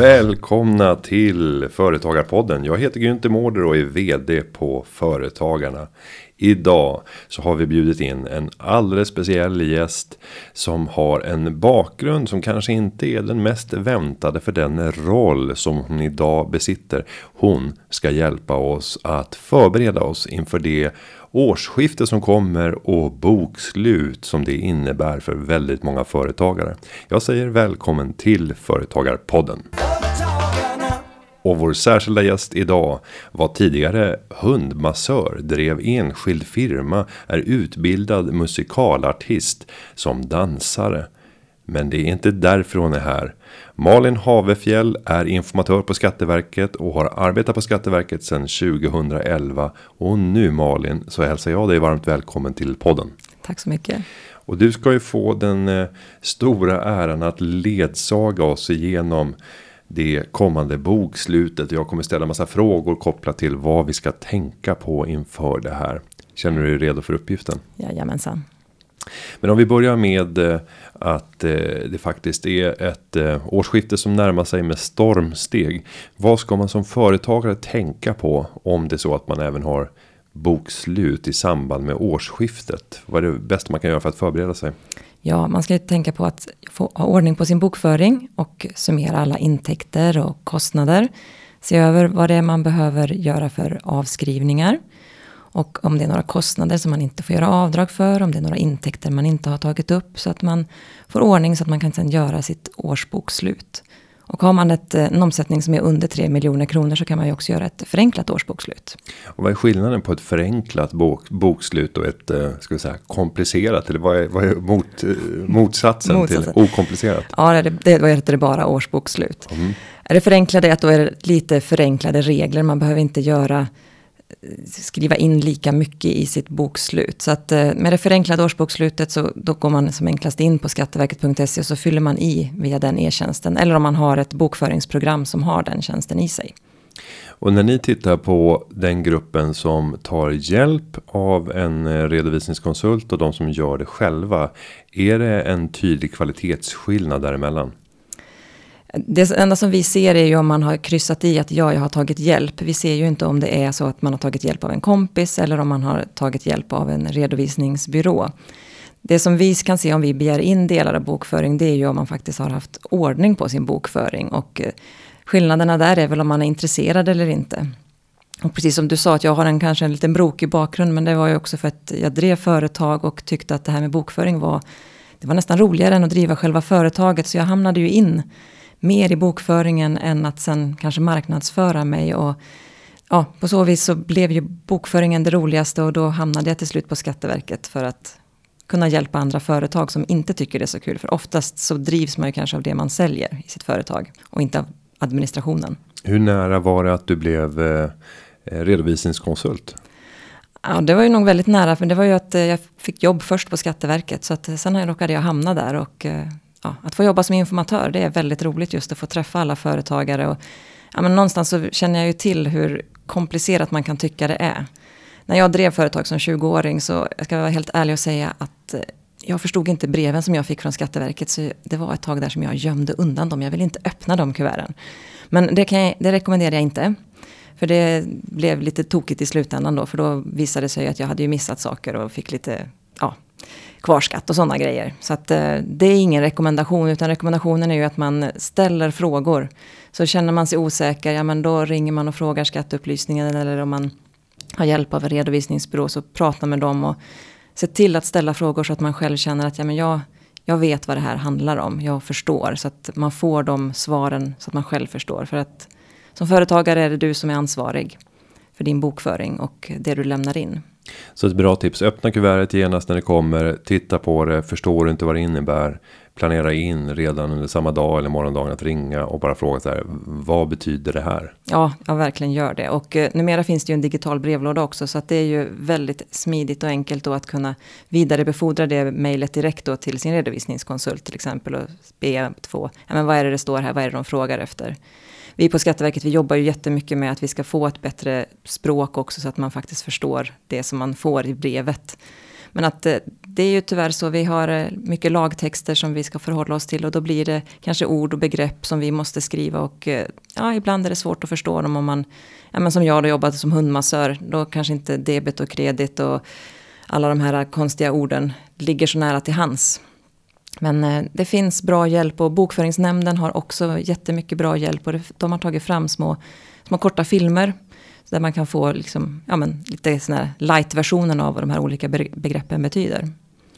Välkomna till Företagarpodden. Jag heter Günther Mårder och är vd på Företagarna. Idag så har vi bjudit in en alldeles speciell gäst som har en bakgrund som kanske inte är den mest väntade för den roll som hon idag besitter. Hon ska hjälpa oss att förbereda oss inför det årsskifte som kommer och bokslut som det innebär för väldigt många företagare. Jag säger välkommen till Företagarpodden. Och vår särskilda gäst idag var tidigare hundmassör, drev enskild firma, är utbildad musikalartist som dansare. Men det är inte därför hon är här. Malin Havefjäll är informatör på Skatteverket och har arbetat på Skatteverket sedan 2011. Och nu Malin så hälsar jag dig varmt välkommen till podden. Tack så mycket. Och du ska ju få den eh, stora äran att ledsaga oss igenom det kommande bokslutet. Jag kommer ställa massa frågor kopplat till vad vi ska tänka på inför det här. Känner du dig redo för uppgiften? Jajamensan. Men om vi börjar med eh, att eh, det faktiskt är ett eh, årsskifte som närmar sig med stormsteg. Vad ska man som företagare tänka på om det är så att man även har bokslut i samband med årsskiftet? Vad är det bästa man kan göra för att förbereda sig? Ja, man ska ju tänka på att få ha ordning på sin bokföring och summera alla intäkter och kostnader. Se över vad det är man behöver göra för avskrivningar. Och om det är några kostnader som man inte får göra avdrag för, om det är några intäkter man inte har tagit upp. Så att man får ordning så att man kan sedan göra sitt årsbokslut. Och har man ett, eh, en omsättning som är under 3 miljoner kronor så kan man ju också göra ett förenklat årsbokslut. Och vad är skillnaden på ett förenklat bok, bokslut och ett eh, ska vi säga, komplicerat? Eller vad är, vad är mot, eh, motsatsen, motsatsen, till okomplicerat? Ja, det, det, vad heter det bara årsbokslut. Mm. Är det förenklade, att då är det lite förenklade regler. Man behöver inte göra skriva in lika mycket i sitt bokslut. Så att eh, med det förenklade årsbokslutet så då går man som enklast in på skatteverket.se och så fyller man i via den e-tjänsten. Eller om man har ett bokföringsprogram som har den tjänsten i sig. Och när ni tittar på den gruppen som tar hjälp av en eh, redovisningskonsult och de som gör det själva. Är det en tydlig kvalitetsskillnad däremellan? Det enda som vi ser är ju om man har kryssat i att ja, jag har tagit hjälp. Vi ser ju inte om det är så att man har tagit hjälp av en kompis eller om man har tagit hjälp av en redovisningsbyrå. Det som vi kan se om vi begär in delar av bokföring det är ju om man faktiskt har haft ordning på sin bokföring. Och eh, skillnaderna där är väl om man är intresserad eller inte. Och precis som du sa att jag har en kanske en liten brokig bakgrund men det var ju också för att jag drev företag och tyckte att det här med bokföring var det var nästan roligare än att driva själva företaget så jag hamnade ju in mer i bokföringen än att sen kanske marknadsföra mig. Och ja, på så vis så blev ju bokföringen det roligaste och då hamnade jag till slut på Skatteverket för att kunna hjälpa andra företag som inte tycker det är så kul. För oftast så drivs man ju kanske av det man säljer i sitt företag och inte av administrationen. Hur nära var det att du blev eh, redovisningskonsult? Ja, det var ju nog väldigt nära, för det var ju att eh, jag fick jobb först på Skatteverket. Så att eh, sen råkade jag hamna där och eh, ja, att få jobba som informatör, det är väldigt roligt just att få träffa alla företagare. Och, ja, men någonstans så känner jag ju till hur komplicerat man kan tycka det är. När jag drev företag som 20-åring så jag ska vara helt ärlig och säga att eh, jag förstod inte breven som jag fick från Skatteverket. Så det var ett tag där som jag gömde undan dem. Jag ville inte öppna de kuverten. Men det, kan jag, det rekommenderar jag inte. För det blev lite tokigt i slutändan då. För då visade det sig att jag hade ju missat saker och fick lite ja, kvarskatt och sådana grejer. Så att, eh, det är ingen rekommendation utan rekommendationen är ju att man ställer frågor. Så känner man sig osäker, ja men då ringer man och frågar skatteupplysningen eller om man har hjälp av en redovisningsbyrå så prata med dem och se till att ställa frågor så att man själv känner att ja, men jag, jag vet vad det här handlar om, jag förstår. Så att man får de svaren så att man själv förstår. För att som företagare är det du som är ansvarig för din bokföring och det du lämnar in. Så ett bra tips. Öppna kuvertet genast när det kommer. Titta på det. Förstår inte vad det innebär. Planera in redan under samma dag eller morgondagen att ringa och bara fråga så här. Vad betyder det här? Ja, jag verkligen gör det. Och eh, numera finns det ju en digital brevlåda också. Så att det är ju väldigt smidigt och enkelt då att kunna vidarebefordra det mejlet direkt då till sin redovisningskonsult till exempel. Och be att få, ja men vad är det det står här, vad är det de frågar efter? Vi på Skatteverket vi jobbar ju jättemycket med att vi ska få ett bättre språk också så att man faktiskt förstår det som man får i brevet. Men att eh, det är ju tyvärr så, vi har eh, mycket lagtexter som vi ska förhålla oss till och då blir det kanske ord och begrepp som vi måste skriva och eh, ja, ibland är det svårt att förstå dem om man, ja men som jag då jobbade som hundmassör, då kanske inte debet och kredit och alla de här konstiga orden ligger så nära till hands. Men eh, det finns bra hjälp och Bokföringsnämnden har också jättemycket bra hjälp och de har tagit fram små, små korta filmer där man kan få liksom, ja, men, lite light-versionen av vad de här olika begreppen betyder.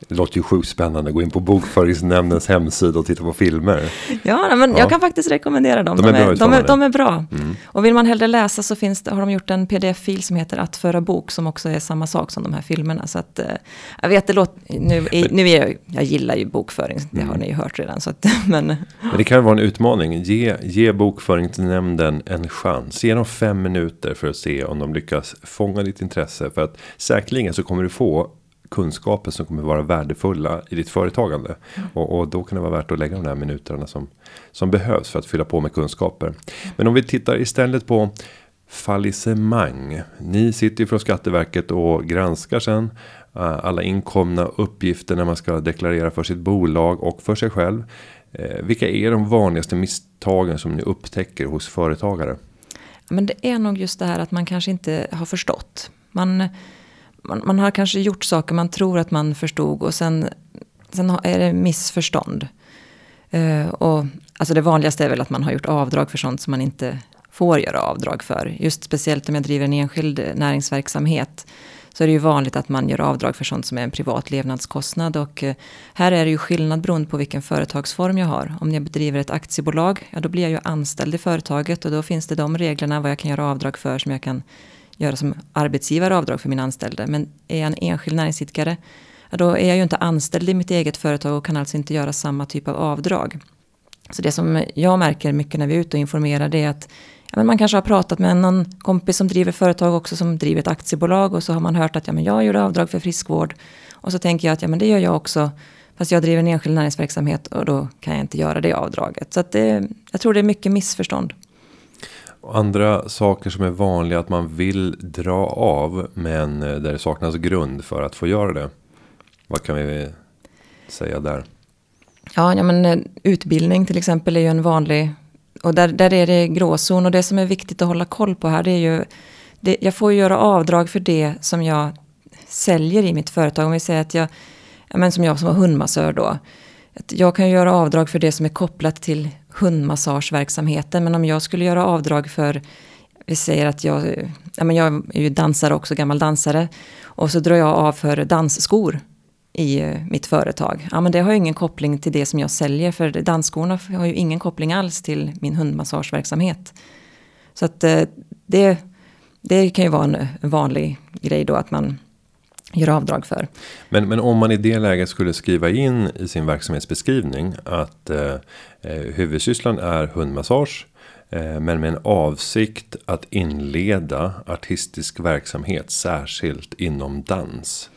Det låter ju sjukt spännande. Gå in på Bokföringsnämndens hemsida och titta på filmer. Ja, men ja. jag kan faktiskt rekommendera dem. De är, de är, de är, de är bra. Mm. Och vill man hellre läsa så finns det, har de gjort en pdf-fil som heter Att föra bok. Som också är samma sak som de här filmerna. Så att, eh, jag vet, det låter, nu, nu är jag, jag gillar ju bokföring. Det mm. har ni ju hört redan. Så att, men. men det kan vara en utmaning. Ge, ge Bokföringsnämnden en chans. Ge dem fem minuter för att se om de lyckas fånga ditt intresse. För att säkerligen så kommer du få kunskaper som kommer vara värdefulla i ditt företagande. Mm. Och, och, då kan det vara värt att lägga de här minuterna som, som behövs för att fylla på med kunskaper. Men om vi tittar istället på fallissemang. Ni sitter ju från Skatteverket och granskar sen uh, alla inkomna uppgifter när man ska deklarera för sitt bolag och för sig själv. Uh, vilka är de vanligaste misstagen som ni upptäcker hos företagare? Men det är nog just det här att man kanske inte har förstått. Man man, man, har kanske gjort saker man tror att man förstod och sen, sen är det missförstånd. Uh, och, alltså det vanligaste är väl att man har gjort avdrag för sånt som man inte får göra avdrag för. Just speciellt om jag driver en enskild näringsverksamhet så är det ju vanligt att man gör avdrag för sånt som är en privat levnadskostnad. Och eh, här är det ju skillnad beroende på vilken företagsform jag har. Om jag bedriver ett aktiebolag, ja då blir jag ju anställd i företaget och då finns det de reglerna vad jag kan göra avdrag för som jag kan göra som arbetsgivare avdrag för min anställde. Men är jag en enskild näringsidkare, då är jag ju inte anställd i mitt eget företag och kan alltså inte göra samma typ av avdrag. Så det som jag märker mycket när vi är ute och informerar det är att ja, men man kanske har pratat med någon kompis som driver företag också som driver ett aktiebolag och så har man hört att ja, men jag gjorde avdrag för friskvård. Och så tänker jag att ja, men det gör jag också. Fast jag driver en enskild näringsverksamhet och då kan jag inte göra det avdraget. Så att det, jag tror det är mycket missförstånd. Andra saker som är vanliga att man vill dra av men eh, där det saknas grund för att få göra det. Vad kan vi säga där? Ja, ja men eh, utbildning till exempel är ju en vanlig och där, där är det gråzon och det som är viktigt att hålla koll på här det är ju det, jag får ju göra avdrag för det som jag säljer i mitt företag. Om vi säger att jag, ja, men som jag som var hundmassör då. Att jag kan göra avdrag för det som är kopplat till hundmassageverksamheten. Men om jag skulle göra avdrag för, vi säger att jag, ja men jag är ju dansare också, gammal dansare. Och så drar jag av för dansskor i eh, mitt företag. Ja men det har ju ingen koppling till det som jag säljer. För dansskorna har ju ingen koppling alls till min hundmassageverksamhet. Så att eh, det, det kan ju vara en vanlig grej då att man göra avdrag för. Men, men om man i det läget skulle skriva in i sin verksamhetsbeskrivning att eh, eh, huvudsysslan är hundmassage. Eh, men med en avsikt att inleda artistisk verksamhet särskilt inom dans.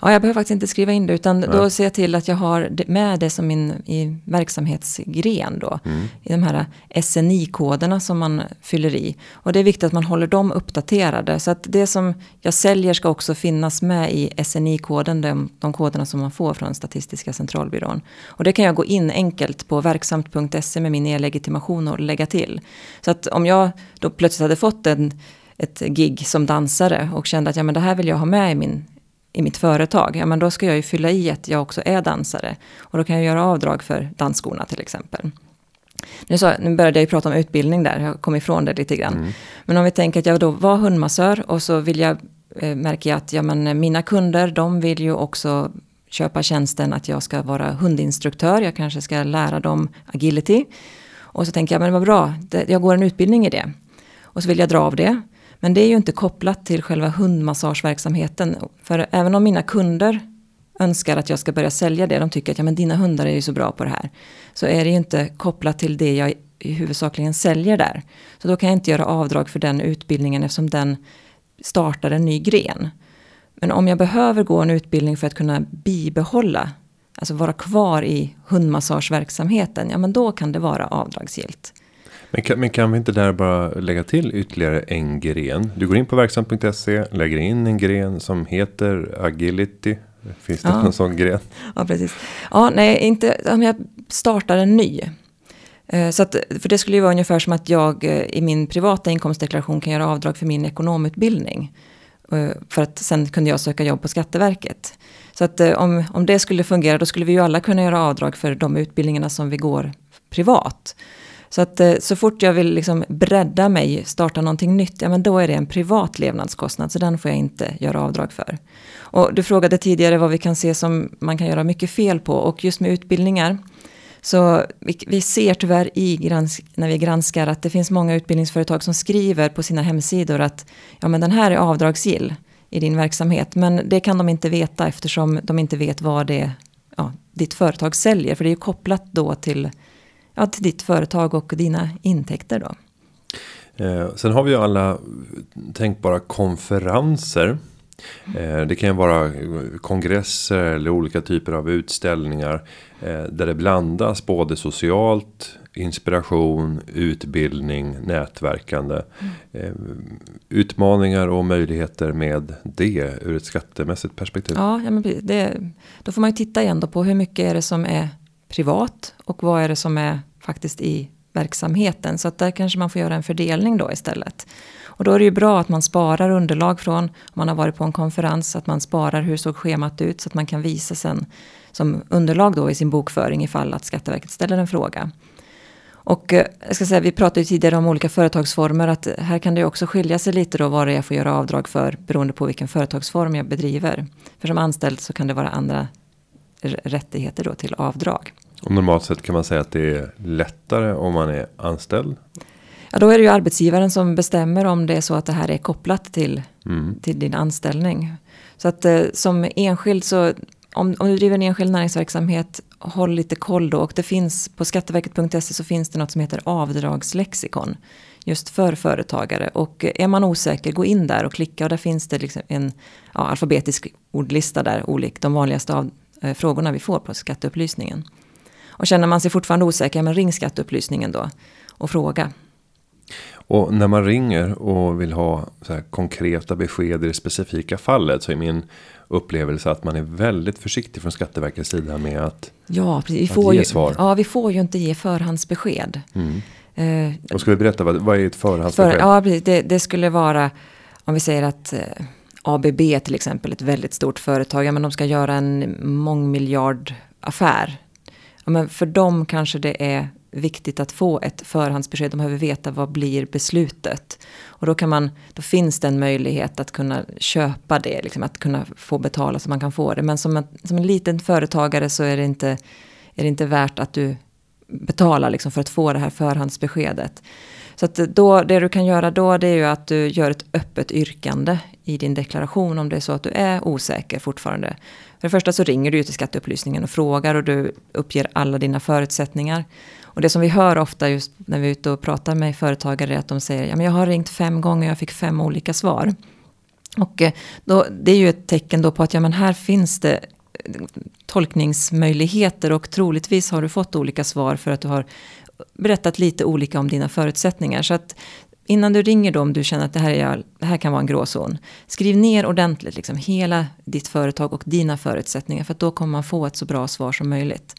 Ja, jag behöver faktiskt inte skriva in det utan Nej. då ser jag till att jag har med det som min i verksamhetsgren då. Mm. I de här SNI-koderna som man fyller i. Och det är viktigt att man håller dem uppdaterade. Så att det som jag säljer ska också finnas med i SNI-koden, de, de koderna som man får från Statistiska centralbyrån. Och det kan jag gå in enkelt på verksamt.se med min e-legitimation och lägga till. Så att om jag då plötsligt hade fått en ett gig som dansare och kände att ja, men det här vill jag ha med i min i mitt företag, ja men då ska jag ju fylla i att jag också är dansare. Och då kan jag göra avdrag för dansskorna till exempel. Nu, så, nu började jag ju prata om utbildning där, jag kom ifrån det lite grann. Mm. Men om vi tänker att jag då var hundmassör och så vill jag, eh, märker jag att ja, men mina kunder, de vill ju också köpa tjänsten att jag ska vara hundinstruktör, jag kanske ska lära dem agility. Och så tänker jag, men vad bra, jag går en utbildning i det. Och så vill jag dra av det. Men det är ju inte kopplat till själva hundmassageverksamheten. För även om mina kunder önskar att jag ska börja sälja det, de tycker att ja, men dina hundar är ju så bra på det här. Så är det ju inte kopplat till det jag huvudsakligen säljer där. Så då kan jag inte göra avdrag för den utbildningen eftersom den startar en ny gren. Men om jag behöver gå en utbildning för att kunna bibehålla, alltså vara kvar i hundmassageverksamheten, ja men då kan det vara avdragsgillt. Men kan, men kan vi inte där bara lägga till ytterligare en gren? Du går in på verksam.se, lägger in en gren som heter agility Finns det ja. någon sån gren? Ja, precis. Ja, nej, inte om jag startar en ny. Eh, så att, för det skulle ju vara ungefär som att jag eh, i min privata inkomstdeklaration kan göra avdrag för min ekonomutbildning. Eh, för att sen kunde jag söka jobb på Skatteverket. Så att om, om det skulle fungera då skulle vi ju alla kunna göra avdrag för de utbildningarna som vi går privat. Så att eh, så fort jag vill liksom bredda mig, starta någonting nytt, ja men då är det en privat levnadskostnad. Så den får jag inte göra avdrag för. Och du frågade tidigare vad vi kan se som man kan göra mycket fel på. Och just med utbildningar så vi, vi, ser tyvärr i gransk, när vi granskar att det finns många utbildningsföretag som skriver på sina hemsidor att ja, men den här är avdragsgill i din verksamhet. Men det kan de inte veta eftersom de inte vet vad det ja, ditt företag säljer. För det är ju kopplat då till, ja, till ditt företag och dina intäkter då. Eh, sen har vi ju alla tänkbara konferenser Eh, det kan vara kongresser eller olika typer av utställningar. Eh, där det blandas både socialt, inspiration, utbildning, nätverkande. Mm. Utmaningar och möjligheter med det ur ett skattemässigt perspektiv. Ja, ja men det, då får man ju titta igen då på hur mycket är det som är privat och vad är det som är faktiskt i verksamheten. Så att där kanske man får göra en fördelning då istället. Och då är det ju bra att man sparar underlag från, om man har varit på en konferens, att man sparar hur såg schemat ut så att man kan visa sen som underlag då i sin bokföring ifall att Skatteverket ställer en fråga. Och eh, jag ska säga, vi pratade ju tidigare om olika företagsformer, att här kan det ju också skilja sig lite då vad det är jag får göra avdrag för beroende på vilken företagsform jag bedriver. För som anställd så kan det vara andra rättigheter då till avdrag. Och normalt sett kan man säga att det är lättare om man är anställd? Ja, då är det ju arbetsgivaren som bestämmer om det är så att det här är kopplat till, mm. till din anställning. Så att eh, som enskild så, om, om du driver en enskild näringsverksamhet, håll lite koll då. Och det finns, på skatteverket.se så finns det något som heter avdragslexikon. Just för företagare. Och är man osäker, gå in där och klicka. Och där finns det liksom en ja, alfabetisk ordlista där, olik de vanligaste av, eh, frågorna vi får på skatteupplysningen. Och känner man sig fortfarande osäker, men ring skatteupplysningen då och fråga. Och när man ringer och vill ha konkreta besked i det specifika fallet så är min upplevelse att man är väldigt försiktig från Skatteverkets sida med att, ja, precis. Vi får ge ju, svar. Ja, vi får ju inte ge förhandsbesked. Mm. Eh, och ska vi berätta vad, vad är ett förhandsbesked? För, ja, precis. Det, det, skulle vara om vi säger att eh, ABB till exempel, ett väldigt stort företag, ja, men de ska göra en mångmiljardaffär. Ja, men för dem kanske det är viktigt att få ett förhandsbesked. De behöver veta vad blir beslutet. Och då, kan man, då finns det en möjlighet att kunna köpa det, liksom, att kunna få betala så man kan få det. Men som en, som en liten företagare så är det inte, är det inte värt att du betalar liksom, för att få det här förhandsbeskedet. Så att då, det du kan göra då det är ju att du gör ett öppet yrkande i din deklaration om det är så att du är osäker fortfarande. För det första så ringer du till skatteupplysningen och frågar och du uppger alla dina förutsättningar. Och det som vi hör ofta just när vi är ute och pratar med företagare är att de säger ja, jag har ringt fem gånger och jag fick fem olika svar. Och eh, då, det är ju ett tecken då på att ja, men här finns det eh, tolkningsmöjligheter och troligtvis har du fått olika svar för att du har berättat lite olika om dina förutsättningar. Så att innan du ringer då om du känner att det här, är, det här kan vara en gråzon. Skriv ner ordentligt liksom hela ditt företag och dina förutsättningar för att då kommer man få ett så bra svar som möjligt.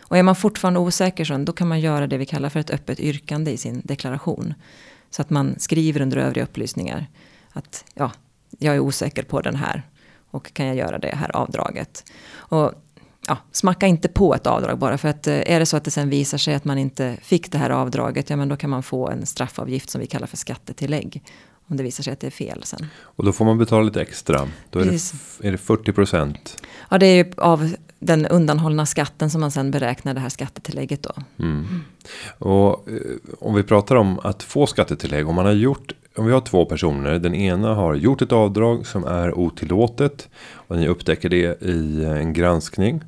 Och är man fortfarande osäker så då kan man göra det vi kallar för ett öppet yrkande i sin deklaration. Så att man skriver under övriga upplysningar att ja, jag är osäker på den här och kan jag göra det här avdraget. Och ja, smacka inte på ett avdrag bara för att eh, är det så att det sen visar sig att man inte fick det här avdraget, ja men då kan man få en straffavgift som vi kallar för skattetillägg. Om det visar sig att det är fel sen. Och då får man betala lite extra. Då är, det, är det 40 procent. Ja, det är ju av den undanhållna skatten som man sen beräknar det här skattetillägget då. Mm. Och eh, om vi pratar om att få skattetillägg. Om man har gjort om vi har två personer. Den ena har gjort ett avdrag som är otillåtet. Och ni upptäcker det i en granskning.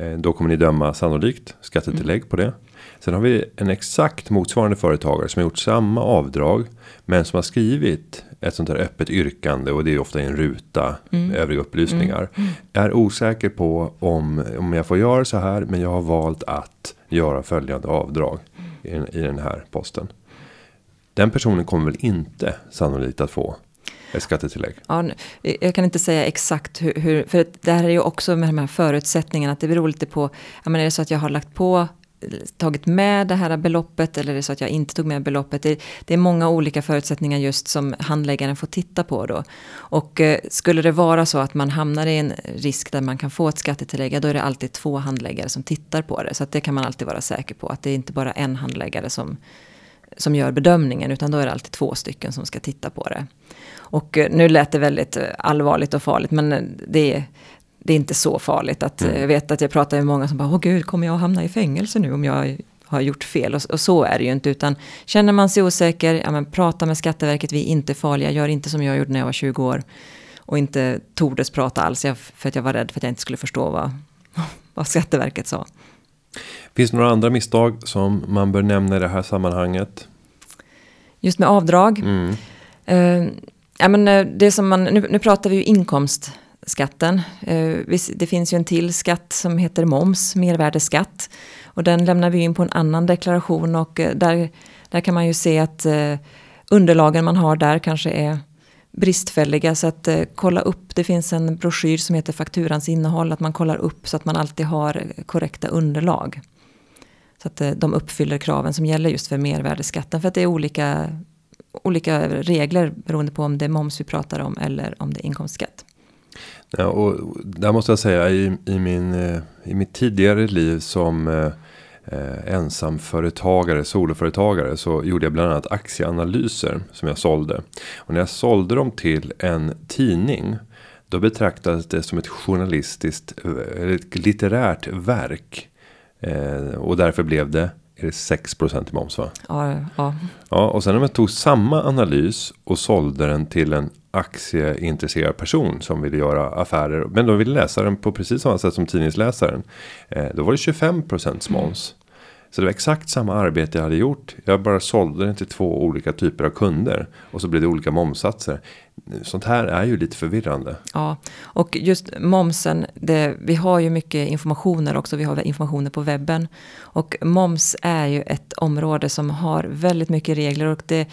Eh, då kommer ni döma sannolikt skattetillägg på det. Sen har vi en exakt motsvarande företagare som har gjort samma avdrag. Men som har skrivit ett sånt här öppet yrkande och det är ofta i en ruta. Mm. Övriga upplysningar. Mm. Mm. Är osäker på om, om jag får göra så här men jag har valt att göra följande avdrag. I, i den här posten. Den personen kommer väl inte sannolikt att få ett skattetillägg? Ja, eh, jag kan inte säga exakt hur, hur för det här är ju också med de här förutsättningarna, att det beror lite på, ja men är det så att jag har lagt på tagit med det här beloppet eller är det så att jag inte tog med beloppet. Det, det, är många olika förutsättningar just som handläggaren får titta på då. Och eh, skulle det vara så att man hamnar i en risk där man kan få ett skattetillägg, då är det alltid två handläggare som tittar på det. Så att det kan man alltid vara säker på, att det är inte bara en handläggare som, som gör bedömningen, utan då är det alltid två stycken som ska titta på det. Och eh, nu lät det väldigt eh, allvarligt och farligt, men eh, det är det är inte så farligt. Att, mm. Jag vet att jag pratar med många som bara, åh gud, kommer jag hamna i fängelse nu om jag har gjort fel? Och, och, så är det ju inte, utan känner man sig osäker, ja, men prata med Skatteverket, vi är inte farliga, gör inte som jag gjorde när jag var 20 år. Och inte tordes prata alls, för att jag var rädd för att jag inte skulle förstå vad, vad Skatteverket sa. Finns det några andra misstag som man bör nämna i det här sammanhanget? Just med avdrag. Mm. Uh, ja, men eh, det som man, nu, nu pratar vi ju inkomst skatten. Eh, det finns ju en till skatt som heter moms, mervärdesskatt. Och den lämnar vi in på en annan deklaration och eh, där, där kan man ju se att eh, underlagen man har där kanske är bristfälliga. Så att kolla upp, det finns en broschyr som heter fakturans innehåll, att man kollar upp så att man alltid har korrekta underlag. Så att eh, de uppfyller kraven som gäller just för mervärdesskatten. För att det är olika, olika regler beroende på om det är moms vi pratar om eller om det är inkomstskatt. Ja, och där måste jag säga i, i, min, eh, i mitt tidigare liv som eh, eh, ensamföretagare, soloföretagare så gjorde jag bland annat aktieanalyser som jag sålde. Och när jag sålde dem till en tidning då betraktades det som ett journalistiskt, eller ett litterärt verk. Eh, och därför blev det är det 6% i moms va? Ja, ja. ja. Och sen om jag tog samma analys och sålde den till en aktieintresserad person som ville göra affärer. Men de ville läsa den på precis samma sätt som tidningsläsaren. Eh, då var det 25% moms. Så det var exakt samma arbete jag hade gjort. Jag bara sålde den till två olika typer av kunder. Och så blev det olika momsatser. Sånt här är ju lite förvirrande. Ja, och just momsen. Det, vi har ju mycket informationer också. Vi har informationer på webben. Och moms är ju ett område som har väldigt mycket regler. Och det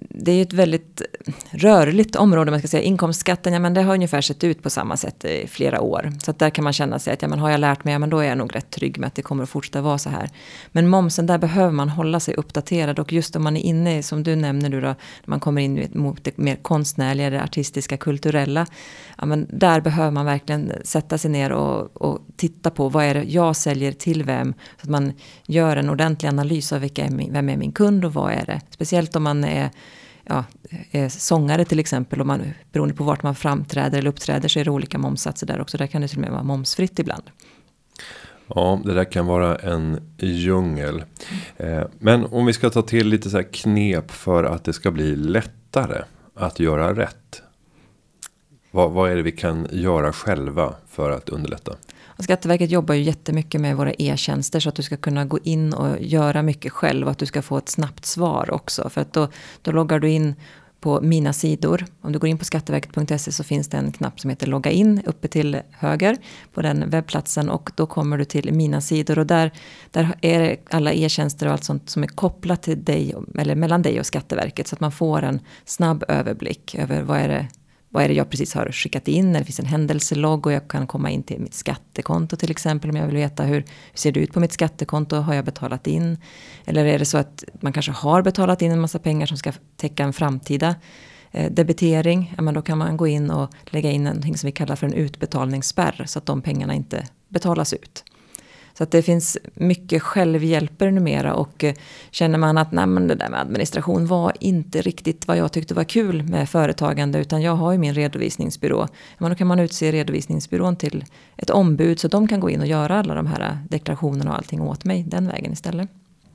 det är ju ett väldigt rörligt område man ska säga. Inkomstskatten, ja men det har ungefär sett ut på samma sätt i flera år. Så att där kan man känna sig att ja men har jag lärt mig, ja men då är jag nog rätt trygg med att det kommer att fortsätta vara så här. Men momsen, där behöver man hålla sig uppdaterad och just om man är inne, som du nämner nu då, när man kommer in mot det mer konstnärliga, det artistiska, kulturella. Ja men där behöver man verkligen sätta sig ner och, och titta på vad är det jag säljer till vem. Så att man gör en ordentlig analys av vilka är min, vem är min kund och vad är det. Speciellt om man är ja, eh, sångare till exempel. Och man, beroende på vart man framträder eller uppträder så är det olika momssatser där också. Där kan det till och med vara momsfritt ibland. Ja, det där kan vara en djungel. Eh, men om vi ska ta till lite så här knep för att det ska bli lättare att göra rätt. Vad, vad är det vi kan göra själva för att underlätta? Skatteverket jobbar ju jättemycket med våra e-tjänster så att du ska kunna gå in och göra mycket själv och att du ska få ett snabbt svar också. För att då, då loggar du in på mina sidor. Om du går in på skatteverket.se så finns det en knapp som heter logga in uppe till höger på den webbplatsen och då kommer du till mina sidor och där, där är det alla e-tjänster och allt sånt som är kopplat till dig eller mellan dig och Skatteverket så att man får en snabb överblick över vad är det vad är det jag precis har skickat in? Det finns en händelselogg och jag kan komma in till mitt skattekonto till exempel. Om jag vill veta hur, hur ser det ut på mitt skattekonto? Har jag betalat in? Eller är det så att man kanske har betalat in en massa pengar som ska täcka en framtida eh, debitering? Ja, men då kan man gå in och lägga in någonting som vi kallar för en utbetalningsspärr. Så att de pengarna inte betalas ut. Så att det finns mycket självhjälper numera och eh, känner man att nej, men det där med administration var inte riktigt vad jag tyckte var kul med företagande utan jag har ju min redovisningsbyrå. Men då kan man utse redovisningsbyrån till ett ombud så de kan gå in och göra alla de här eh, deklarationerna och allting åt mig den vägen istället.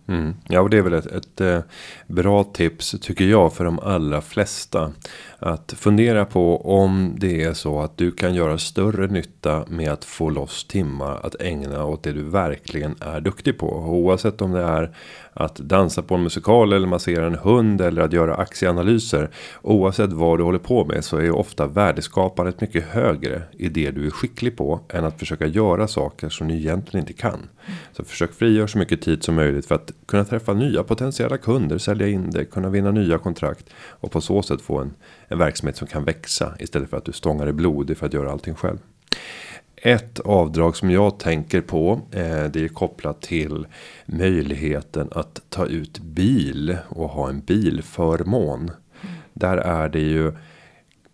Mm. Ja, och det är väl ett, ett eh, bra tips tycker jag för de allra flesta. Att fundera på om det är så att du kan göra större nytta med att få loss timmar att ägna åt det du verkligen är duktig på. Oavsett om det är att dansa på en musikal eller massera en hund eller att göra aktieanalyser. Oavsett vad du håller på med så är ofta värdeskapandet mycket högre i det du är skicklig på. Än att försöka göra saker som du egentligen inte kan. Så försök frigöra så mycket tid som möjligt för att kunna träffa nya potentiella kunder. Sälja in det, kunna vinna nya kontrakt. Och på så sätt få en, en verksamhet som kan växa. Istället för att du stångar i blod för att göra allting själv. Ett avdrag som jag tänker på. Eh, det är kopplat till möjligheten att ta ut bil och ha en bilförmån. Mm. Där är det ju.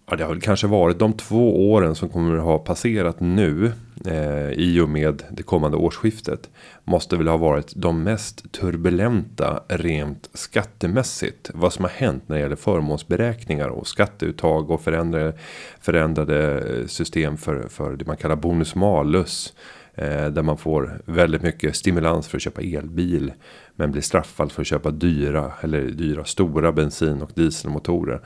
Ja, det har kanske varit de två åren som kommer att ha passerat nu eh, i och med det kommande årsskiftet måste väl ha varit de mest turbulenta rent skattemässigt. Vad som har hänt när det gäller förmånsberäkningar och skatteuttag och förändrade, förändrade system för, för det man kallar bonus malus. Eh, där man får väldigt mycket stimulans för att köpa elbil. Men blir straffad för att köpa dyra eller dyra stora bensin och dieselmotorer.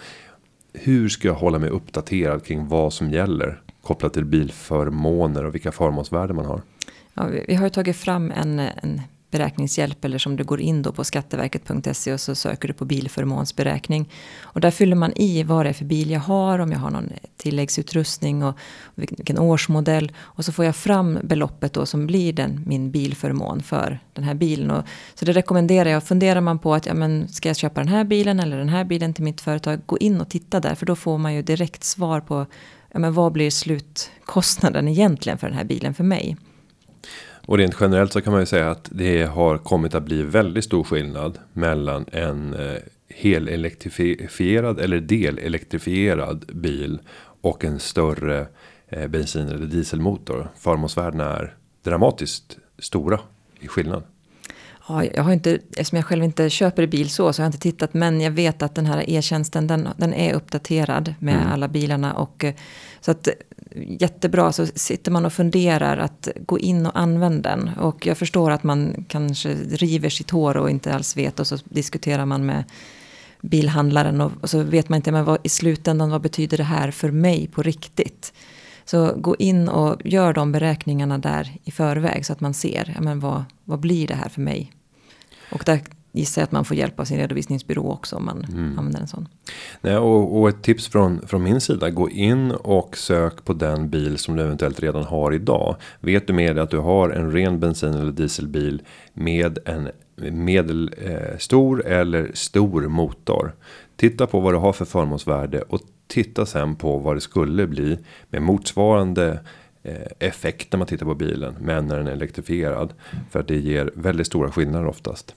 Hur ska jag hålla mig uppdaterad kring vad som gäller kopplat till bilförmåner och vilka förmånsvärden man har? Ja, vi, vi har ju tagit fram en, en beräkningshjälp eller som du går in då på skatteverket.se och så söker du på bilförmånsberäkning. Och där fyller man i vad det är för bil jag har, om jag har någon tilläggsutrustning och vilken årsmodell. Och så får jag fram beloppet då som blir den, min bilförmån för den här bilen. Och, så det rekommenderar jag. Funderar man på att ja, men ska jag köpa den här bilen eller den här bilen till mitt företag. Gå in och titta där för då får man ju direkt svar på ja, men vad blir slutkostnaden egentligen för den här bilen för mig. Och rent generellt så kan man ju säga att det har kommit att bli väldigt stor skillnad mellan en eh, helelektrifierad eller delelektrifierad bil och en större eh, bensin eller dieselmotor. Förmånsvärdena är dramatiskt stora i skillnad. Ja, jag har inte, eftersom jag själv inte köper bil så, så har jag inte tittat. Men jag vet att den här e-tjänsten, den, den är uppdaterad med mm. alla bilarna. Och, eh, så att jättebra, så sitter man och funderar att gå in och använda den. Och jag förstår att man kanske river sitt hår och inte alls vet. Och så diskuterar man med bilhandlaren och, och så vet man inte, men vad, i slutändan, vad betyder det här för mig på riktigt? Så gå in och gör de beräkningarna där i förväg så att man ser, ja, men vad, vad blir det här för mig? Och där gissar jag att man får hjälp av sin redovisningsbyrå också om man mm. använder en sån. Nej, och, och, ett tips från, från min sida. Gå in och sök på den bil som du eventuellt redan har idag. Vet du med att du har en ren bensin eller dieselbil med en medelstor eh, eller stor motor. Titta på vad du har för förmånsvärde och titta sen på vad det skulle bli med motsvarande Eh, effekt när man tittar på bilen. Men när den är elektrifierad. För att det ger väldigt stora skillnader oftast.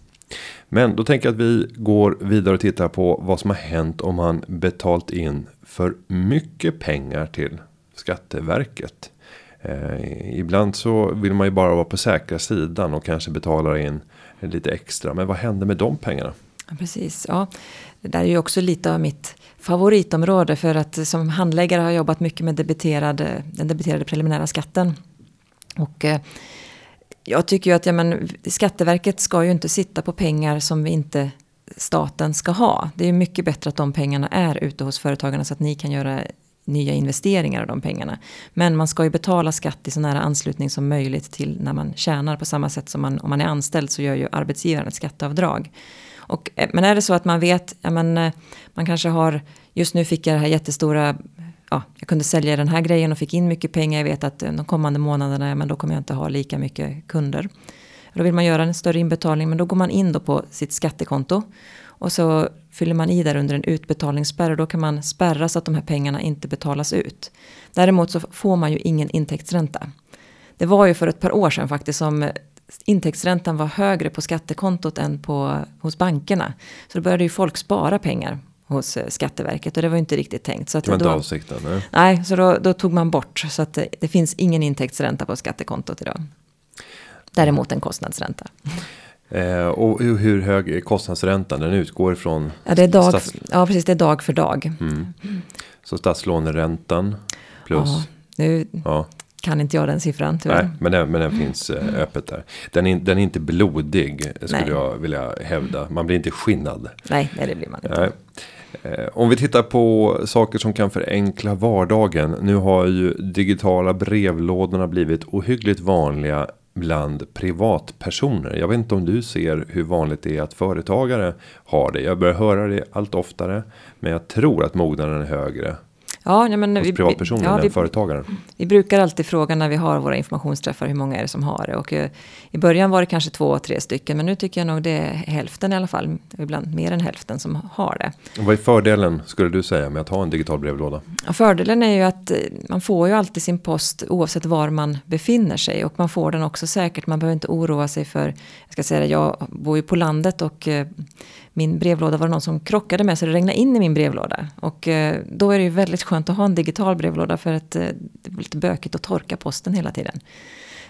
Men då tänker jag att vi går vidare och tittar på vad som har hänt om man betalt in för mycket pengar till Skatteverket. Eh, ibland så vill man ju bara vara på säkra sidan och kanske betala in lite extra. Men vad händer med de pengarna? Precis, ja. Det där är ju också lite av mitt favoritområde för att eh, som handläggare har jag jobbat mycket med debiterade, eh, den debiterade preliminära skatten. Och eh, jag tycker ju att ja, men, Skatteverket ska ju inte sitta på pengar som vi inte staten ska ha. Det är mycket bättre att de pengarna är ute hos företagarna så att ni kan göra nya investeringar av de pengarna. Men man ska ju betala skatt i så nära anslutning som möjligt till när man tjänar på samma sätt som man, om man är anställd så gör ju arbetsgivaren ett skatteavdrag. Och, eh, men är det så att man vet, ja, men, eh, man kanske har, just nu fick jag det här jättestora ja, jag kunde sälja den här grejen och fick in mycket pengar. Jag vet att eh, de kommande månaderna, ja, men då kommer jag inte ha lika mycket kunder. Då vill man göra en större inbetalning, men då går man in då på sitt skattekonto. Och så fyller man i där under en utbetalningsspärr och då kan man spärra så att de här pengarna inte betalas ut. Däremot så får man ju ingen intäktsränta. Det var ju för ett par år sedan faktiskt som intäktsräntan var högre på skattekontot än på, hos bankerna. Så då började ju folk spara pengar hos eh, Skatteverket och det var inte riktigt tänkt. Så att det var då, inte avsikten? Nej, nej så då, då, tog man bort så att det, det, finns ingen intäktsränta på skattekontot idag. Däremot en kostnadsränta. Eh, och hur hög är kostnadsräntan? Den utgår från? Ja, det är dag, stats... ja precis, det är dag för dag. Mm. Så statslåneräntan plus? Ja, nu ja. Kan inte jag den siffran tyvärr. Nej, men den, men den finns eh, öppet där. Den är, den är inte blodig skulle nej. jag vilja hävda. Man blir inte skinnad. Nej, nej det blir man inte. Nej. Eh, om vi tittar på saker som kan förenkla vardagen. Nu har ju digitala brevlådorna blivit ohyggligt vanliga bland privatpersoner. Jag vet inte om du ser hur vanligt det är att företagare har det. Jag börjar höra det allt oftare. Men jag tror att mognaden är högre Ja, ja, men hos vi, privatpersoner ja, vi, företagare. vi brukar alltid fråga när vi har våra informationsträffar hur många är det som har det. Och eh, i början var det kanske två, tre stycken. Men nu tycker jag nog det är hälften i alla fall. Ibland mer än hälften som har det. Och vad är fördelen skulle du säga med att ha en digital brevlåda? Ja, fördelen är ju att eh, man får ju alltid sin post oavsett var man befinner sig. Och man får den också säkert. Man behöver inte oroa sig för, jag ska säga det, jag bor ju på landet och eh, min brevlåda var det någon som krockade med så det regnade in i min brevlåda. Och eh, då är det ju väldigt skönt att ha en digital brevlåda för att eh, det blir lite bökigt att torka posten hela tiden.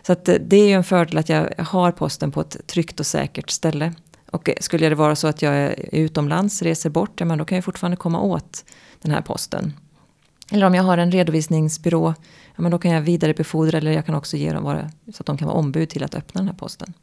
Så att eh, det är ju en fördel att jag har posten på ett tryggt och säkert ställe. Och skulle det vara så att jag är utomlands, reser bort, ja, men då kan jag fortfarande komma åt den här posten. Eller om jag har en redovisningsbyrå, ja, men då kan jag vidarebefordra eller jag kan också ge dem vara, så att de kan vara ombud till att öppna den här posten.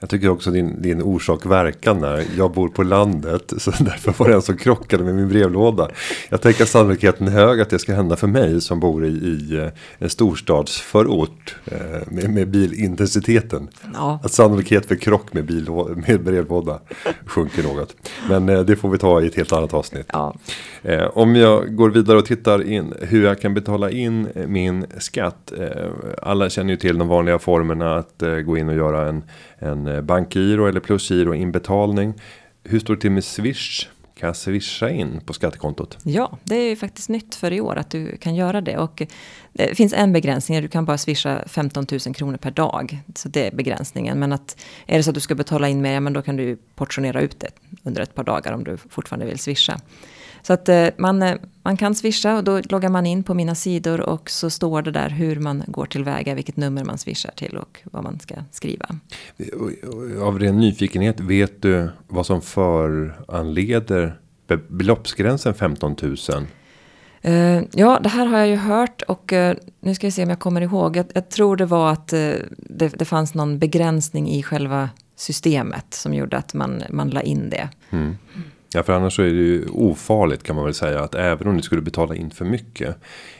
Jag tycker också din, din orsak verkan där. Jag bor på landet. Så därför var det en som krockade med min brevlåda. Jag tänker att sannolikheten är hög att det ska hända för mig. Som bor i, i eh, en storstadsförort. Eh, med, med bilintensiteten. Ja. Att sannolikhet för krock med, bil, med brevlåda sjunker något. Men eh, det får vi ta i ett helt annat avsnitt. Ja, Eh, om jag går vidare och tittar in hur jag kan betala in eh, min skatt. Eh, alla känner ju till de vanliga formerna att eh, gå in och göra en, en eh, bankgiro eller plusgiro inbetalning. Hur står det till med Swish? Kan jag swisha in på skattekontot? Ja, det är ju faktiskt nytt för i år att du kan göra det. Och eh, det finns en begränsning, du kan bara swisha 15 000 kronor per dag. Så det är begränsningen. Men att är det så att du ska betala in mer, ja, men då kan du portionera ut det under ett par dagar om du fortfarande vill swisha. Så att eh, man, eh, man kan swisha och då loggar man in på mina sidor och så står det där hur man går tillväga, vilket nummer man swishar till och vad man ska skriva. Av ren nyfikenhet, vet du vad som föranleder be- beloppsgränsen 15 000? Eh, ja, det här har jag ju hört och nu ska jag se om jag kommer ihåg. Jag, jag tror det var att det, det fanns någon begränsning i själva systemet som gjorde att man, man la in det. Mm. Ja, för annars så är det ju ofarligt kan man väl säga att även om du skulle betala in för mycket.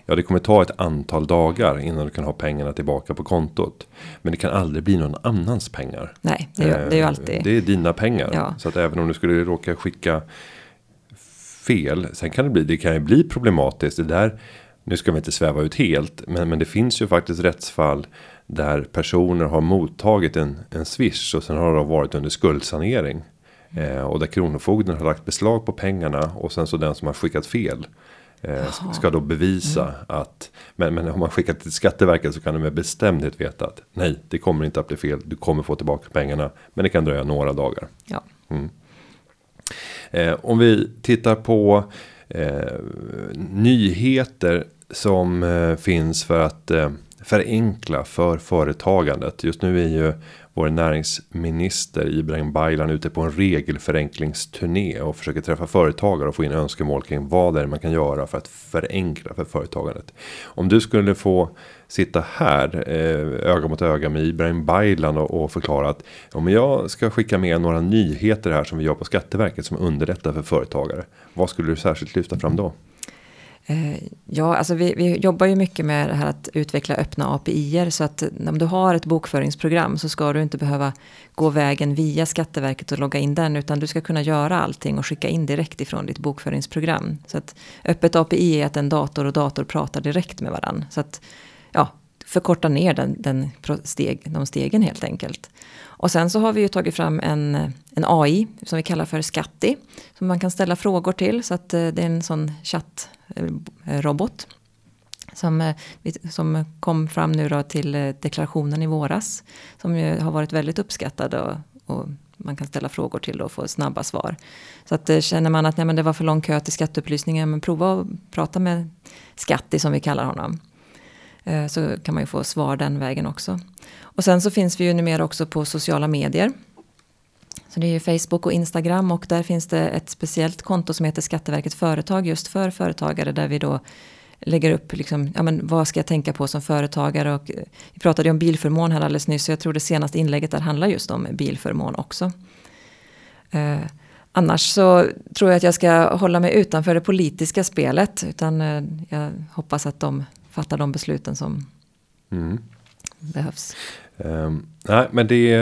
Ja, det kommer ta ett antal dagar innan du kan ha pengarna tillbaka på kontot. Men det kan aldrig bli någon annans pengar. Nej, det är, det är ju Eh, alltid... Det är dina pengar. Ja. Så att även om du skulle råka skicka fel. Sen kan det bli, det kan ju bli problematiskt. Det där, nu ska vi inte sväva ut helt. Men, men det finns ju faktiskt rättsfall. Där personer har mottagit en, en swish. Och sen har de varit under skuldsanering. Eh, och där kronofogden har lagt beslag på pengarna. Och sen så den som har skickat fel. Eh, ska då bevisa att. Men, men om man skickat till Skatteverket så kan du med bestämdhet veta att. Nej, det kommer inte att bli fel. Du kommer få tillbaka pengarna. Men det kan dröja några dagar. Ja. Eh, om vi tittar på eh, nyheter som eh, finns för att eh, förenkla för företagandet. Just nu är ju vår näringsminister Ibrahim Baylan ute på en regelförenklingsturné och försöker träffa företagare och få in önskemål kring vad det är man kan göra för att förenkla för företagandet. Om du skulle få sitta här eh, öga mot öga med Ibrahim Baylan och, och förklara att om jag ska skicka med några nyheter här som vi gör på Skatteverket som underlättar för företagare. Vad skulle du särskilt lyfta fram då? Eh, ja, alltså vi, vi jobbar ju mycket med det här att utveckla öppna API-er. Så att om du har ett bokföringsprogram så ska du inte behöva gå vägen via Skatteverket och logga in den. Utan du ska kunna göra allting och skicka in direkt ifrån ditt bokföringsprogram. Så att öppet API är att en dator och dator pratar direkt med varandra. Så att förkorta ner den, den steg, de stegen helt enkelt. Och sen så har vi ju tagit fram en, en AI som vi kallar för Skatti. Som man kan ställa frågor till. Så att eh, det är en sån chattrobot. Eh, som, eh, vi- som kom fram nu då till deklarationen i våras. Som ju har varit väldigt uppskattad och, och man kan ställa frågor till och få snabba svar. Så att känner man att nej, men det var för lång kö till skatteupplysningen. Men prova att prata med Skatti som vi kallar honom. Eh, så kan man ju få svar den vägen också. Och sen så finns vi ju numera också på sociala medier. Så det är ju Facebook och Instagram och där finns det ett speciellt konto som heter Skatteverket Företag just för företagare där vi då lägger upp liksom, ja men vad ska jag tänka på som företagare och eh, vi pratade ju om bilförmån här alldeles nyss så jag tror det senaste inlägget där handlar just om bilförmån också. Eh, annars så tror jag att jag ska hålla mig utanför det politiska spelet utan eh, jag hoppas att de fattar de besluten som Mm. behövs. Um, nej, men det,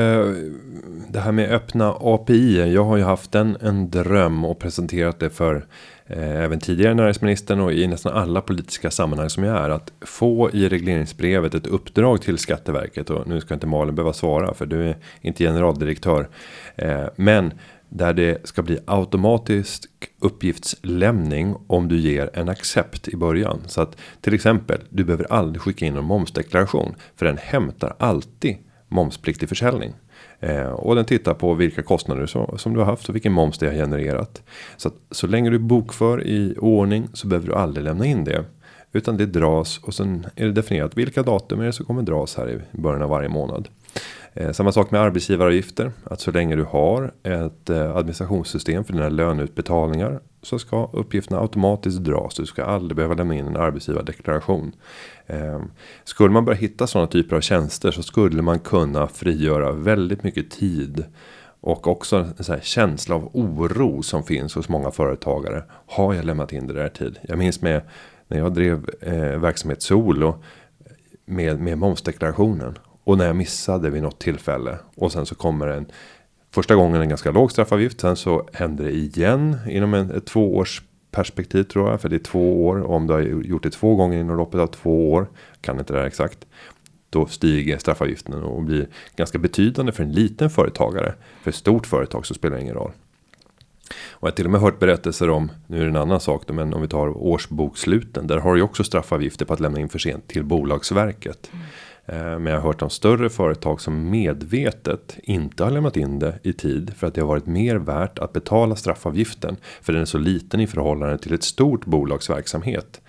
det här med öppna API. Jag har ju haft en, en dröm och presenterat det för eh, även tidigare näringsministern och i nästan alla politiska sammanhang som jag är. Att få i regleringsbrevet ett uppdrag till Skatteverket. Och nu ska inte Malin behöva svara för du är inte generaldirektör. Eh, men där det ska bli automatisk uppgiftslämning om du ger en accept i början. Så att till exempel du behöver aldrig skicka in en momsdeklaration. För den hämtar alltid momspliktig försäljning. Eh, och den tittar på vilka kostnader som, som du har haft och vilken moms det har genererat. Så att så länge du bokför i ordning så behöver du aldrig lämna in det. Utan det dras och sen är det definierat vilka datum är det som kommer dras här i början av varje månad. Eh, samma sak med arbetsgivaravgifter. Att så länge du har ett eh, administrationssystem för dina löneutbetalningar. Så ska uppgifterna automatiskt dras. Du ska aldrig behöva lämna in en arbetsgivardeklaration. Eh, skulle man börja hitta sådana typer av tjänster. Så skulle man kunna frigöra väldigt mycket tid. Och också en här känsla av oro som finns hos många företagare. Har jag lämnat in det där tid? Jag minns med när jag drev eh, verksamhet solo. Med, med momsdeklarationen. Och när jag missade vid något tillfälle. Och sen så kommer en. Första gången en ganska låg straffavgift. Sen så händer det igen. Inom en, ett tvåårs perspektiv tror jag. För det är två år. Och om du har gjort det två gånger inom loppet av två år. Kan inte det här exakt. Då stiger straffavgiften och blir ganska betydande för en liten företagare. För ett stort företag så spelar det ingen roll. Och jag har till och med hört berättelser om, nu är det en annan sak då, men om vi tar årsboksluten. Där har du också straffavgifter på att lämna in för sent till Bolagsverket. Mm. Eh, men jag har hört om större företag som medvetet inte har lämnat in det i tid. För att det har varit mer värt att betala straffavgiften. För den är så liten i förhållande till ett stort bolags verksamhet.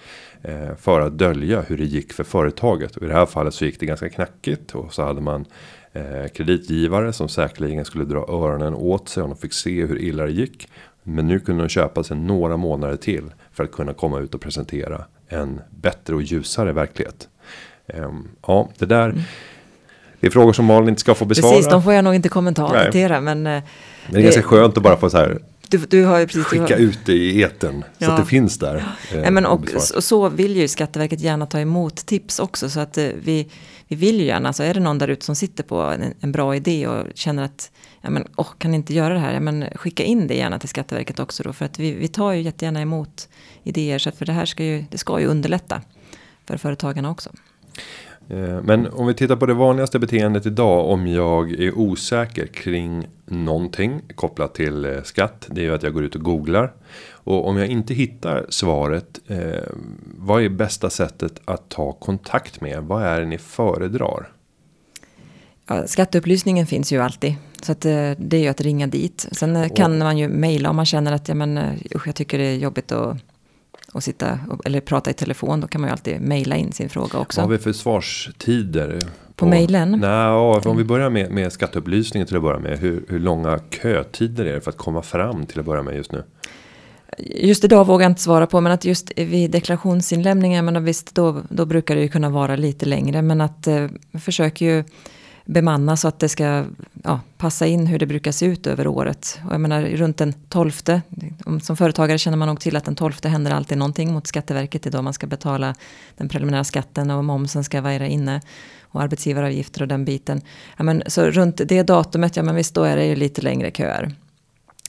Eh, för att dölja hur det gick för företaget. Och i det här fallet så gick det ganska knackigt. Och så hade man eh, kreditgivare som säkerligen skulle dra öronen åt sig. Om de fick se hur illa det gick. Men nu kunde de köpa sig några månader till. För att kunna komma ut och presentera en bättre och ljusare verklighet. Ehm, ja, det där. Mm. Det är frågor som Malin inte ska få besvara. Precis, de får jag nog inte kommentera. Men, men det är ganska skönt att bara få så här. Du, du har ju precis, skicka har... ut det i eten ja. så att det finns där. Eh, ja, men och, och, så vill ju Skatteverket gärna ta emot tips också. Så att eh, vi, vi vill ju gärna, så är det någon där ute som sitter på en, en bra idé och känner att ja, men, oh, kan inte göra det här, ja, men, skicka in det gärna till Skatteverket också då. För att vi, vi tar ju jättegärna emot idéer. Så att för det här ska ju, det ska ju underlätta för företagarna också. Eh, men om vi tittar på det vanligaste beteendet idag om jag är osäker kring någonting kopplat till eh, skatt. Det är ju att jag går ut och googlar. Och om jag inte hittar svaret. Eh, vad är bästa sättet att ta kontakt med? Vad är det ni föredrar? Ja, skatteupplysningen finns ju alltid. Så att, det är ju att ringa dit. Sen kan man ju mejla om man känner att ja, men, usch, jag tycker det är jobbigt att och sitta eller prata i telefon. Då kan man ju alltid mejla in sin fråga också. Vad har vi för svarstider? På, på mejlen? Nej, om vi börjar med, med skatteupplysningen till att börja med. Hur, hur långa kötider är det för att komma fram till att börja med just nu? Just idag vågar jag inte svara på, men att just vid deklarationsinlämningen, men visst, då, då brukar det ju kunna vara lite längre. Men att eh, försöker ju bemanna så att det ska ja, passa in hur det brukar se ut över året. Och jag menar runt den 12. Som företagare känner man nog till att den 12 händer alltid någonting mot Skatteverket idag. Man ska betala den preliminära skatten och momsen ska vara inne. Och arbetsgivaravgifter och den biten. Ja, men, så runt det datumet, ja men visst då är det ju lite längre köer.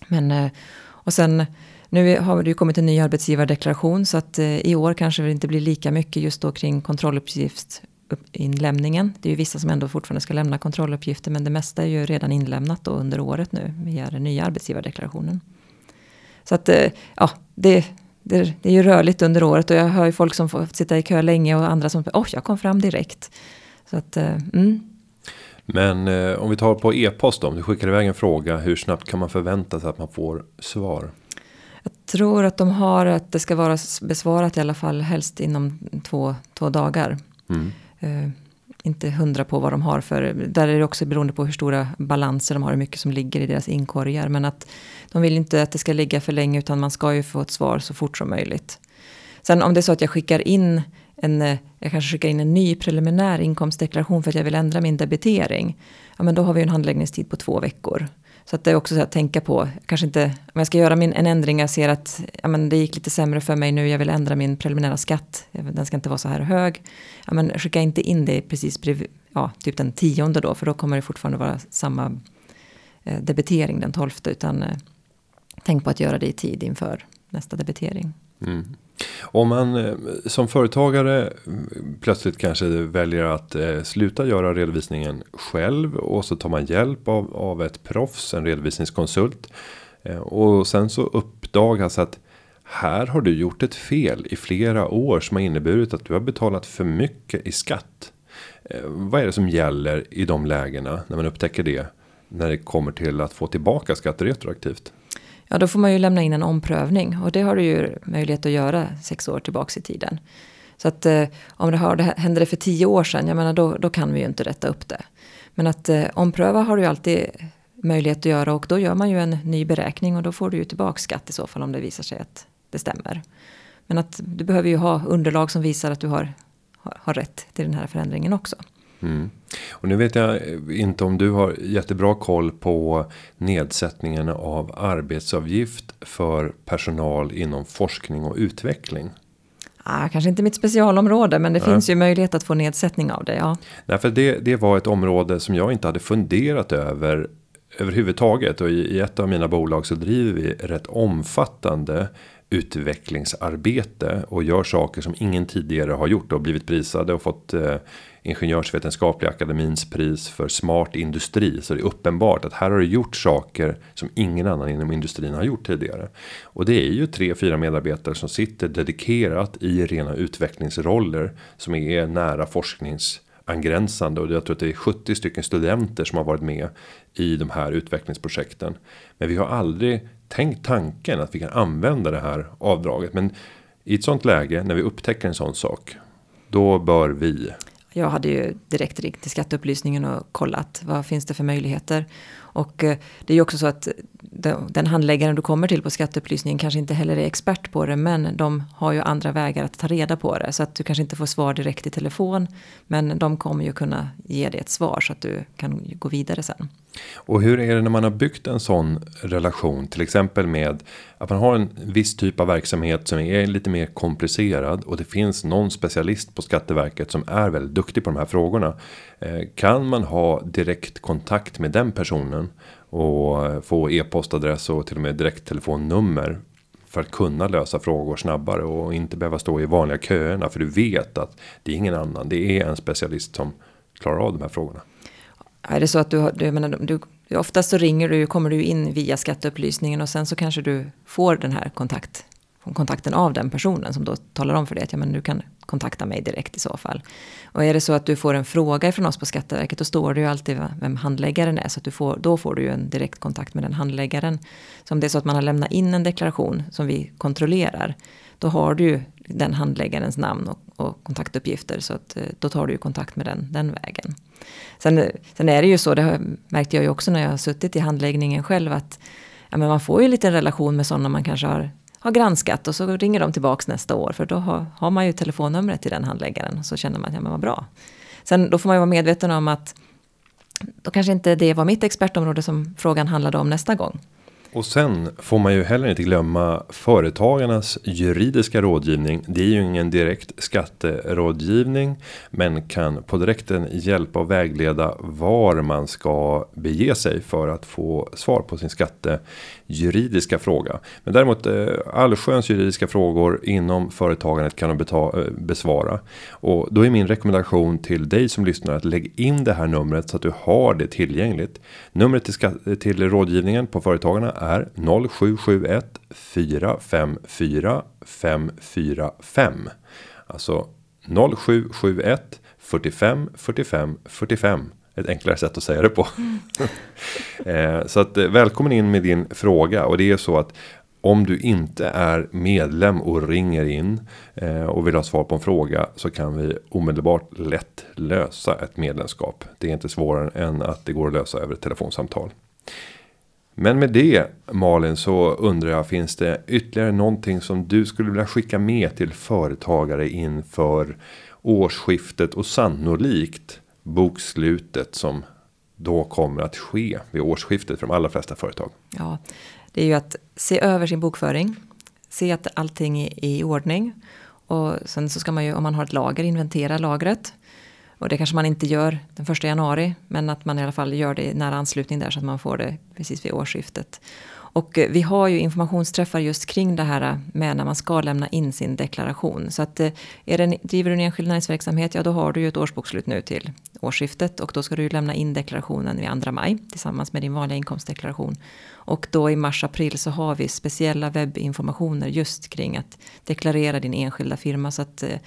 Men, eh, och sen nu har det ju kommit en ny arbetsgivardeklaration så att eh, i år kanske det inte blir lika mycket just då kring kontrolluppgift inlämningen. Det är ju vissa som ändå fortfarande ska lämna kontrolluppgifter men det mesta är ju redan inlämnat då under året nu via den nya arbetsgivardeklarationen. Så att eh, ja, det, det, det är ju rörligt under året och jag hör ju folk som får sitta i kö länge och andra som, oj, jag kom fram direkt. Så att, eh, mm. Men eh, om vi tar på e-post om du skickar iväg en fråga, hur snabbt kan man förvänta sig att man får svar? Jag tror att de har att det ska vara besvarat i alla fall helst inom två, två dagar. Mm. Eh, inte hundra på vad de har för, där är det också beroende på hur stora balanser de har, hur mycket som ligger i deras inkorgar. Men att de vill inte att det ska ligga för länge utan man ska ju få ett svar så fort som möjligt. Sen om det är så att jag skickar in en, eh, jag kanske skickar in en ny preliminär inkomstdeklaration för att jag vill ändra min debitering. Ja men då har vi en handläggningstid på två veckor. Så att det är också så att tänka på, kanske inte, om jag ska göra min, en ändring, jag ser att ja, men det gick lite sämre för mig nu, jag vill ändra min preliminära skatt, eh, den ska inte vara så här hög. Ja, men skicka inte in det precis bredvid, ja, typ den tionde då, för då kommer det fortfarande vara samma eh, debitering den tolfte, utan eh, tänk på att göra det i tid inför nästa debitering. Mm. Om man eh, som företagare mm, plötsligt kanske väljer att eh, sluta göra redovisningen själv och så tar man hjälp av, av ett proffs, en redovisningskonsult. Eh, och sen så uppdagas att här har du gjort ett fel i flera år som har inneburit att du har betalat för mycket i skatt. Vad är det som gäller i de lägena när man upptäcker det? När det kommer till att få tillbaka skatt retroaktivt? Ja, då får man ju lämna in en omprövning och det har du ju möjlighet att göra sex år tillbaks i tiden. Så att eh, om det, har, det hände det för tio år sedan, jag menar då, då kan vi ju inte rätta upp det. Men att eh, ompröva har du ju alltid möjlighet att göra och då gör man ju en ny beräkning och då får du ju tillbaka skatt i så fall om det visar sig att det stämmer. Men att du behöver ju ha underlag som visar att du har, har, har rätt till den här förändringen också. Mm. Och nu vet jag inte om du har jättebra koll på nedsättningen av arbetsavgift för personal inom forskning och utveckling. Ah, kanske inte mitt specialområde men det Nej. finns ju möjlighet att få nedsättning av det. Ja. Nej, för det, det var ett område som jag inte hade funderat över överhuvudtaget och i, i ett av mina bolag så driver vi rätt omfattande utvecklingsarbete och gör saker som ingen tidigare har gjort och blivit prisade och fått eh, Ingenjörsvetenskapliga akademins pris för smart industri. Så det är uppenbart att här har det gjort saker som ingen annan inom industrin har gjort tidigare. Och det är ju tre, fyra medarbetare som sitter dedikerat i rena utvecklingsroller som är nära forskningsangränsande och jag tror att det är 70 stycken studenter som har varit med i de här utvecklingsprojekten. Men vi har aldrig tänkt tanken att vi kan använda det här avdraget. Men i ett sånt läge när vi upptäcker en sån sak. Då bör vi jag hade ju direkt ringt till skatteupplysningen och kollat vad finns det för möjligheter. Och eh, det är ju också så att eh, den handläggaren du kommer till på skatteupplysningen kanske inte heller är expert på det. Men de har ju andra vägar att ta reda på det. Så att du kanske inte får svar direkt i telefon. Men de kommer ju kunna ge dig ett svar så att du kan gå vidare sen. Och hur är det när man har byggt en sån relation? Till exempel med att man har en viss typ av verksamhet som är lite mer komplicerad. Och det finns någon specialist på Skatteverket som är väldigt duktig på de här frågorna. Eh, kan man ha direkt kontakt med den personen och få e-postadress och till och med direkttelefonnummer för att kunna lösa frågor snabbare och inte behöva stå i vanliga köerna för du vet att det är ingen annan. Det är en specialist som klarar av de här frågorna. Är det så att du, har, du, menar, du oftast så ringer du, kommer du in via skatteupplysningen och sen så kanske du får den här kontakt kontakten av den personen som då talar om för dig att ja, men du kan kontakta mig direkt i så fall. Och är det så att du får en fråga från oss på Skatteverket då står det ju alltid vem handläggaren är. Så att du får, då får du ju en direkt kontakt med den handläggaren. Så om det är så att man har lämnat in en deklaration som vi kontrollerar. Då har du ju den handläggarens namn och, och kontaktuppgifter. Så att, eh, då tar du ju kontakt med den, den vägen. Sen, eh, sen är det ju så, det märkte jag ju också när jag har suttit i handläggningen själv. att ja, men man får ju lite relation med sådana man kanske har har granskat och så ringer de tillbaks nästa år för då har, har man ju telefonnumret till den handläggaren och så känner man att ja men vad bra. Sen då får man ju vara medveten om att då kanske inte det var mitt expertområde som frågan handlade om nästa gång. Och sen får man ju heller inte glömma företagarnas juridiska rådgivning. Det är ju ingen direkt skatterådgivning. Men kan på direkten hjälpa och vägleda var man ska bege sig för att få svar på sin skattejuridiska fråga. Men däremot eh, allsköns juridiska frågor inom företagandet kan de eh, besvara. Och då är min rekommendation till dig som lyssnar att lägg in det här numret så att du har det tillgängligt. Numret till, till rådgivningen på företagarna är 0771 454 545. Alltså 0771 45 45 45 ett enklare sätt att säga det på. Mm. så att eh, välkommen in med din fråga och det är så att om du inte är medlem och ringer in eh, och vill ha svar på en fråga så kan vi omedelbart lätt lösa ett medlemskap. Det är inte svårare än att det går att lösa över ett telefonsamtal. Men med det Malin så undrar jag finns det ytterligare någonting som du skulle vilja skicka med till företagare inför årsskiftet och sannolikt bokslutet som då kommer att ske vid årsskiftet för de allra flesta företag? Ja, det är ju att se över sin bokföring. Se att allting är i ordning. Och sen så ska man ju, om man har ett lager, inventera lagret. Och det kanske man inte gör den första januari, men att man i alla fall gör det i nära anslutning där så att man får det precis vid årsskiftet. Och eh, vi har ju informationsträffar just kring det här eh, med när man ska lämna in sin deklaration. Så att eh, är det, driver du en enskild näringsverksamhet, ja då har du ju ett årsbokslut nu till årsskiftet och då ska du ju lämna in deklarationen vid 2 maj tillsammans med din vanliga inkomstdeklaration. Och då i mars-april så har vi speciella webbinformationer just kring att deklarera din enskilda firma. Så att eh,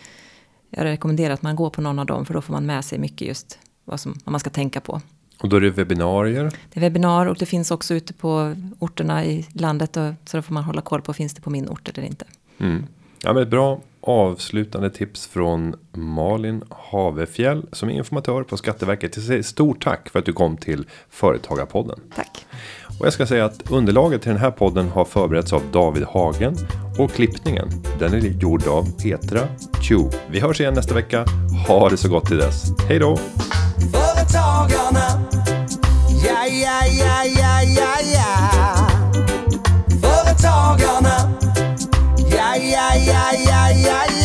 jag rekommenderar att man går på någon av dem för då får man med sig mycket just vad, som, vad man ska tänka på. Och då är det webbinarier? Det är webbinar och det finns också ute på orterna i landet. Och, så då får man hålla koll på, finns det på min ort eller inte? Mm. Ja, men ett bra avslutande tips från Malin Havefjäll som är informatör på Skatteverket. Stort tack för att du kom till Företagarpodden. Tack. Och jag ska säga att underlaget till den här podden har förberetts av David Hagen och klippningen den är gjord av Petra Chu. Vi hörs igen nästa vecka. Ha det så gott till dess. Hej då! Företagarna Ja, ja, ja, ja, ja, ja Företagarna Ja, ja, ja, ja, ja, ja